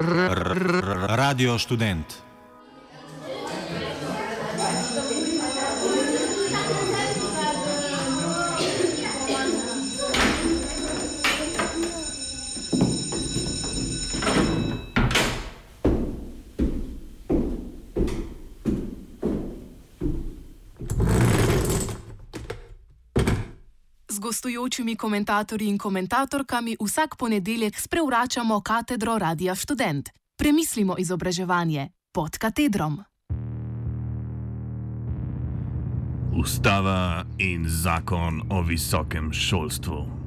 Radio študent. Gostujočimi komentatorji in komentatorkami vsak ponedeljek sprevračamo katedro Radia Student. Premislimo izobraževanje pod katedrom. Ustava in zakon o visokem šolstvu.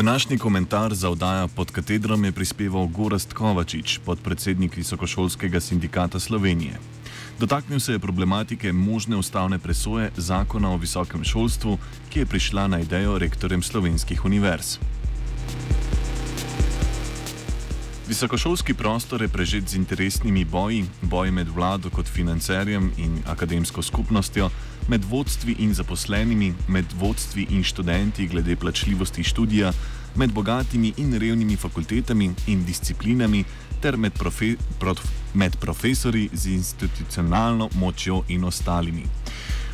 Današnji komentar za oddajo pod katedrom je prispeval Gorast Kovačič, podpredsednik Visokošolskega sindikata Slovenije. Dotaknil se je problematike možne ustavne presoje zakona o visokem šolstvu, ki je prišla na idejo rektorjem slovenskih univerz. Visokošolski prostor je prežet z interesnimi boji, boji med vlado kot financerjem in akademsko skupnostjo, med vodstvi in zaposlenimi, med vodstvi in študenti glede plačljivosti študija, med bogatimi in revnimi fakultetami in disciplinami, ter med, profe prof med profesori z institucionalno močjo in ostalimi.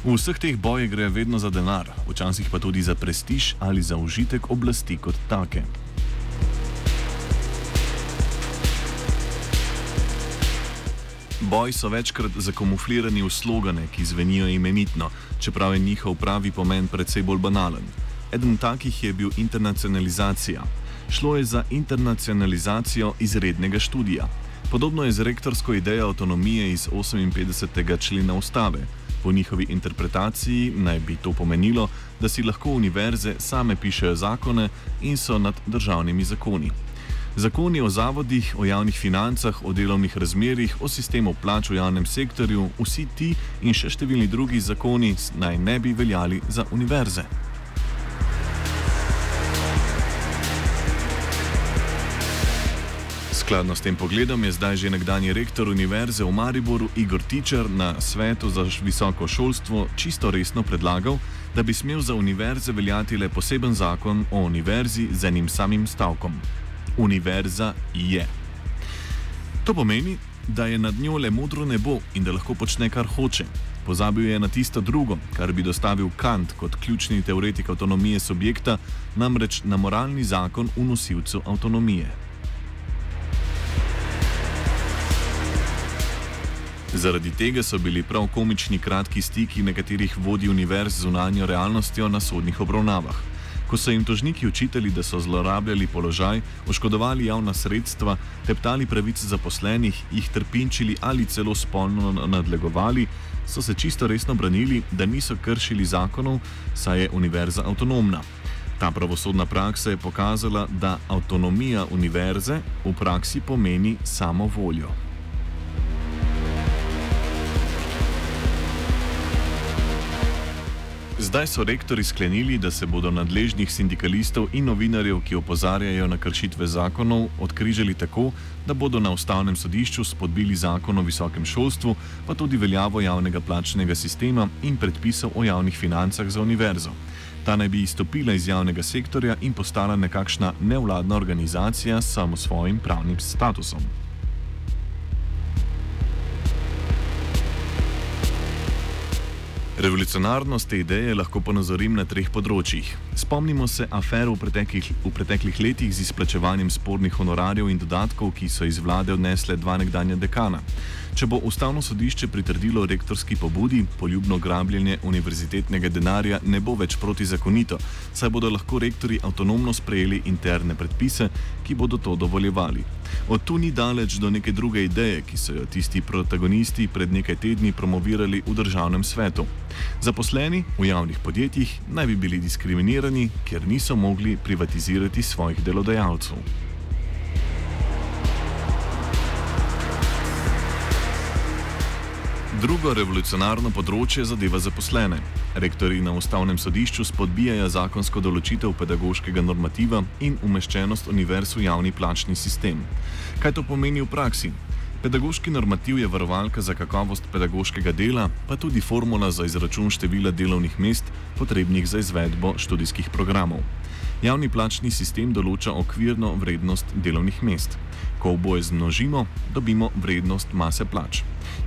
V vseh teh bojih gre vedno za denar, včasih pa tudi za prestiž ali za užitek oblasti kot take. Boji so večkrat zakamuflirani v slogane, ki zvenijo imenitno, čeprav je njihov pravi pomen precej bolj banalen. Eden takih je bil internacionalizacija. Šlo je za internacionalizacijo izrednega študija. Podobno je z rektorsko idejo avtonomije iz 58. člena ustave. Po njihovi interpretaciji naj bi to pomenilo, da si lahko univerze same pišejo zakone in so nad državnimi zakoni. Zakoni o zavodih, o javnih financah, o delovnih razmerjih, o sistemu plač v javnem sektorju, vsi ti in še številni drugi zakoni naj ne bi veljali za univerze. Skladno s tem pogledom je zdaj že nekdani rektor Univerze v Mariboru Igor Tičer na svetu za visoko šolstvo čisto resno predlagal, da bi smel za univerze veljati le poseben zakon o univerzi z enim samim stavkom univerza je. To pomeni, da je nad njo le modro nebo in da lahko počne, kar hoče. Pozabil je na tisto drugo, kar bi dostavil Kant kot ključni teoretik avtonomije subjekta, namreč na moralni zakon v nosilcu avtonomije. Zaradi tega so bili prav komični kratki stiki nekaterih vodij univerz z zunanjo realnostjo na sodnih obravnavah ko so jim tožniki učitali, da so zlorabljali položaj, oškodovali javna sredstva, teptali pravice zaposlenih, jih trpinčili ali celo spolno nadlegovali, so se čisto resno branili, da niso kršili zakonov, saj je univerza avtonomna. Ta pravosodna praksa je pokazala, da avtonomija univerze v praksi pomeni samo voljo. Zdaj so rektori sklenili, da se bodo nadležnih sindikalistov in novinarjev, ki opozarjajo na kršitve zakonov, odkrižali tako, da bodo na ustavnem sodišču spodbili zakon o visokem šolstvu, pa tudi veljavo javnega plačnega sistema in predpisov o javnih financah za univerzo. Ta naj bi izstopila iz javnega sektorja in postala nekakšna nevladna organizacija s samo svojim pravnim statusom. Revolucionarnost te ideje lahko ponazorim na treh področjih. Spomnimo se afer v preteklih, v preteklih letih z izplačevanjem spornih honorarjev in dodatkov, ki so iz vlade odnesle dva nekdanja dekana. Če bo ustavno sodišče pritrdilo rektorski pobudi, poljubno grabljenje univerzitetnega denarja ne bo več protizakonito, saj bodo lahko rektori avtonomno sprejeli interne predpise, ki bodo to dovoljevali. Od tu ni daleč do neke druge ideje, ki so jo tisti protagonisti pred nekaj tedni promovirali v državnem svetu. Zaposleni v javnih podjetjih naj bi bili diskriminirani, ker niso mogli privatizirati svojih delodajalcev. Drugo revolucionarno področje zadeva zaposlene. Rektori na ustavnem sodišču spodbijajo zakonsko določitev pedagoškega normativa in umeščenost univerz v javni plačni sistem. Kaj to pomeni v praksi? Pedagoški normativ je varovalka za kakovost pedagoškega dela, pa tudi formula za izračun števila delovnih mest, potrebnih za izvedbo študijskih programov. Javni plačni sistem določa okvirno vrednost delovnih mest. Ko oboje zmnožimo, dobimo vrednost mase plač.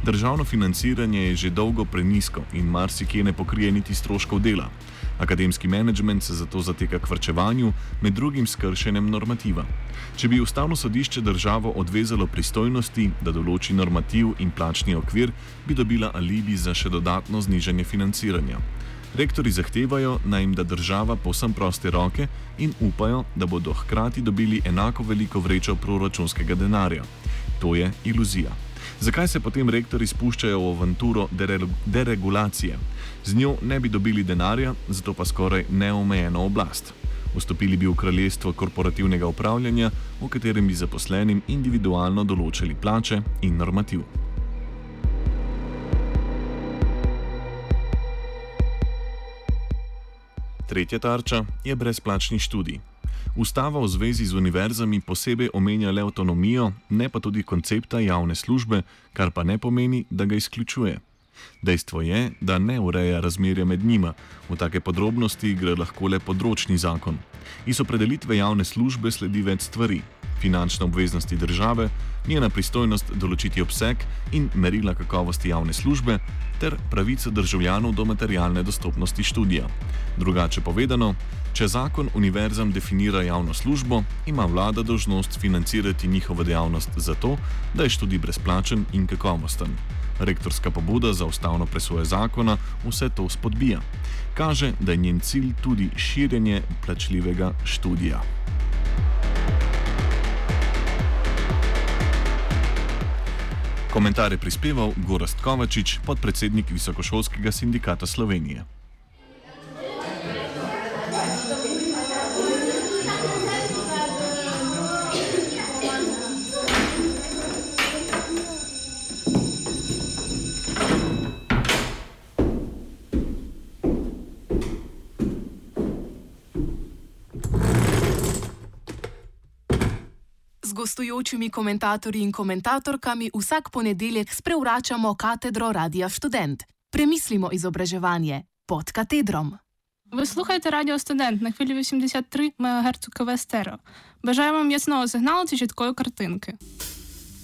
Državno financiranje je že dolgo prenisko in marsikje ne pokrije niti stroškov dela. Akademski menedžment se zato zateka k vrčevanju, med drugim s kršenjem normativa. Če bi ustavno sodišče državo odvezalo pristojnosti, da določi normativ in plačni okvir, bi dobila alibi za še dodatno znižanje financiranja. Rektori zahtevajo, naj jim da država posem proste roke in upajo, da bodo hkrati dobili enako veliko vrečo proračunskega denarja. To je iluzija. Zakaj se potem rektori spuščajo v avanturo deregulacije? Z njo ne bi dobili denarja, zato pa skoraj neomejeno oblast. Vstopili bi v kraljestvo korporativnega upravljanja, v katerem bi zaposlenim individualno določili plače in normativ. Tretja tarča je brezplačni študij. Ustava v zvezi z univerzami posebej omenja le avtonomijo, ne pa tudi koncepta javne službe, kar pa ne pomeni, da ga izključuje. Dejstvo je, da ne ureja razmerja med njima, v take podrobnosti gre lahko le področni zakon. Iz opredelitve javne službe sledi več stvari: finančne obveznosti države, njena pristojnost določiti obseg in merila kakovosti javne službe, ter pravico državljanov do materialne dostopnosti študija. Drugače povedano, če zakon univerzam definira javno službo, ima vlada dožnost financirati njihovo dejavnost zato, da je študij brezplačen in kakovosten. Rektorska pobuda za ustavno presoje zakona vse to spodbija. Kaže, da je njen cilj tudi širjenje plačljivega študija. Komentar je prispeval Gorast Kovačič, podpredsednik Visokošolskega sindikata Slovenije. gostujočimi komentatorji in komentatorkami vsak ponedeljek sprevračamo katedro Radia Student. Premislimo izobraževanje pod katedrom. Ви слухаєте Радіо Студент на хвилі 83 МГц КВ Стерео. Бажаю вам ясного сигналу та чіткої картинки.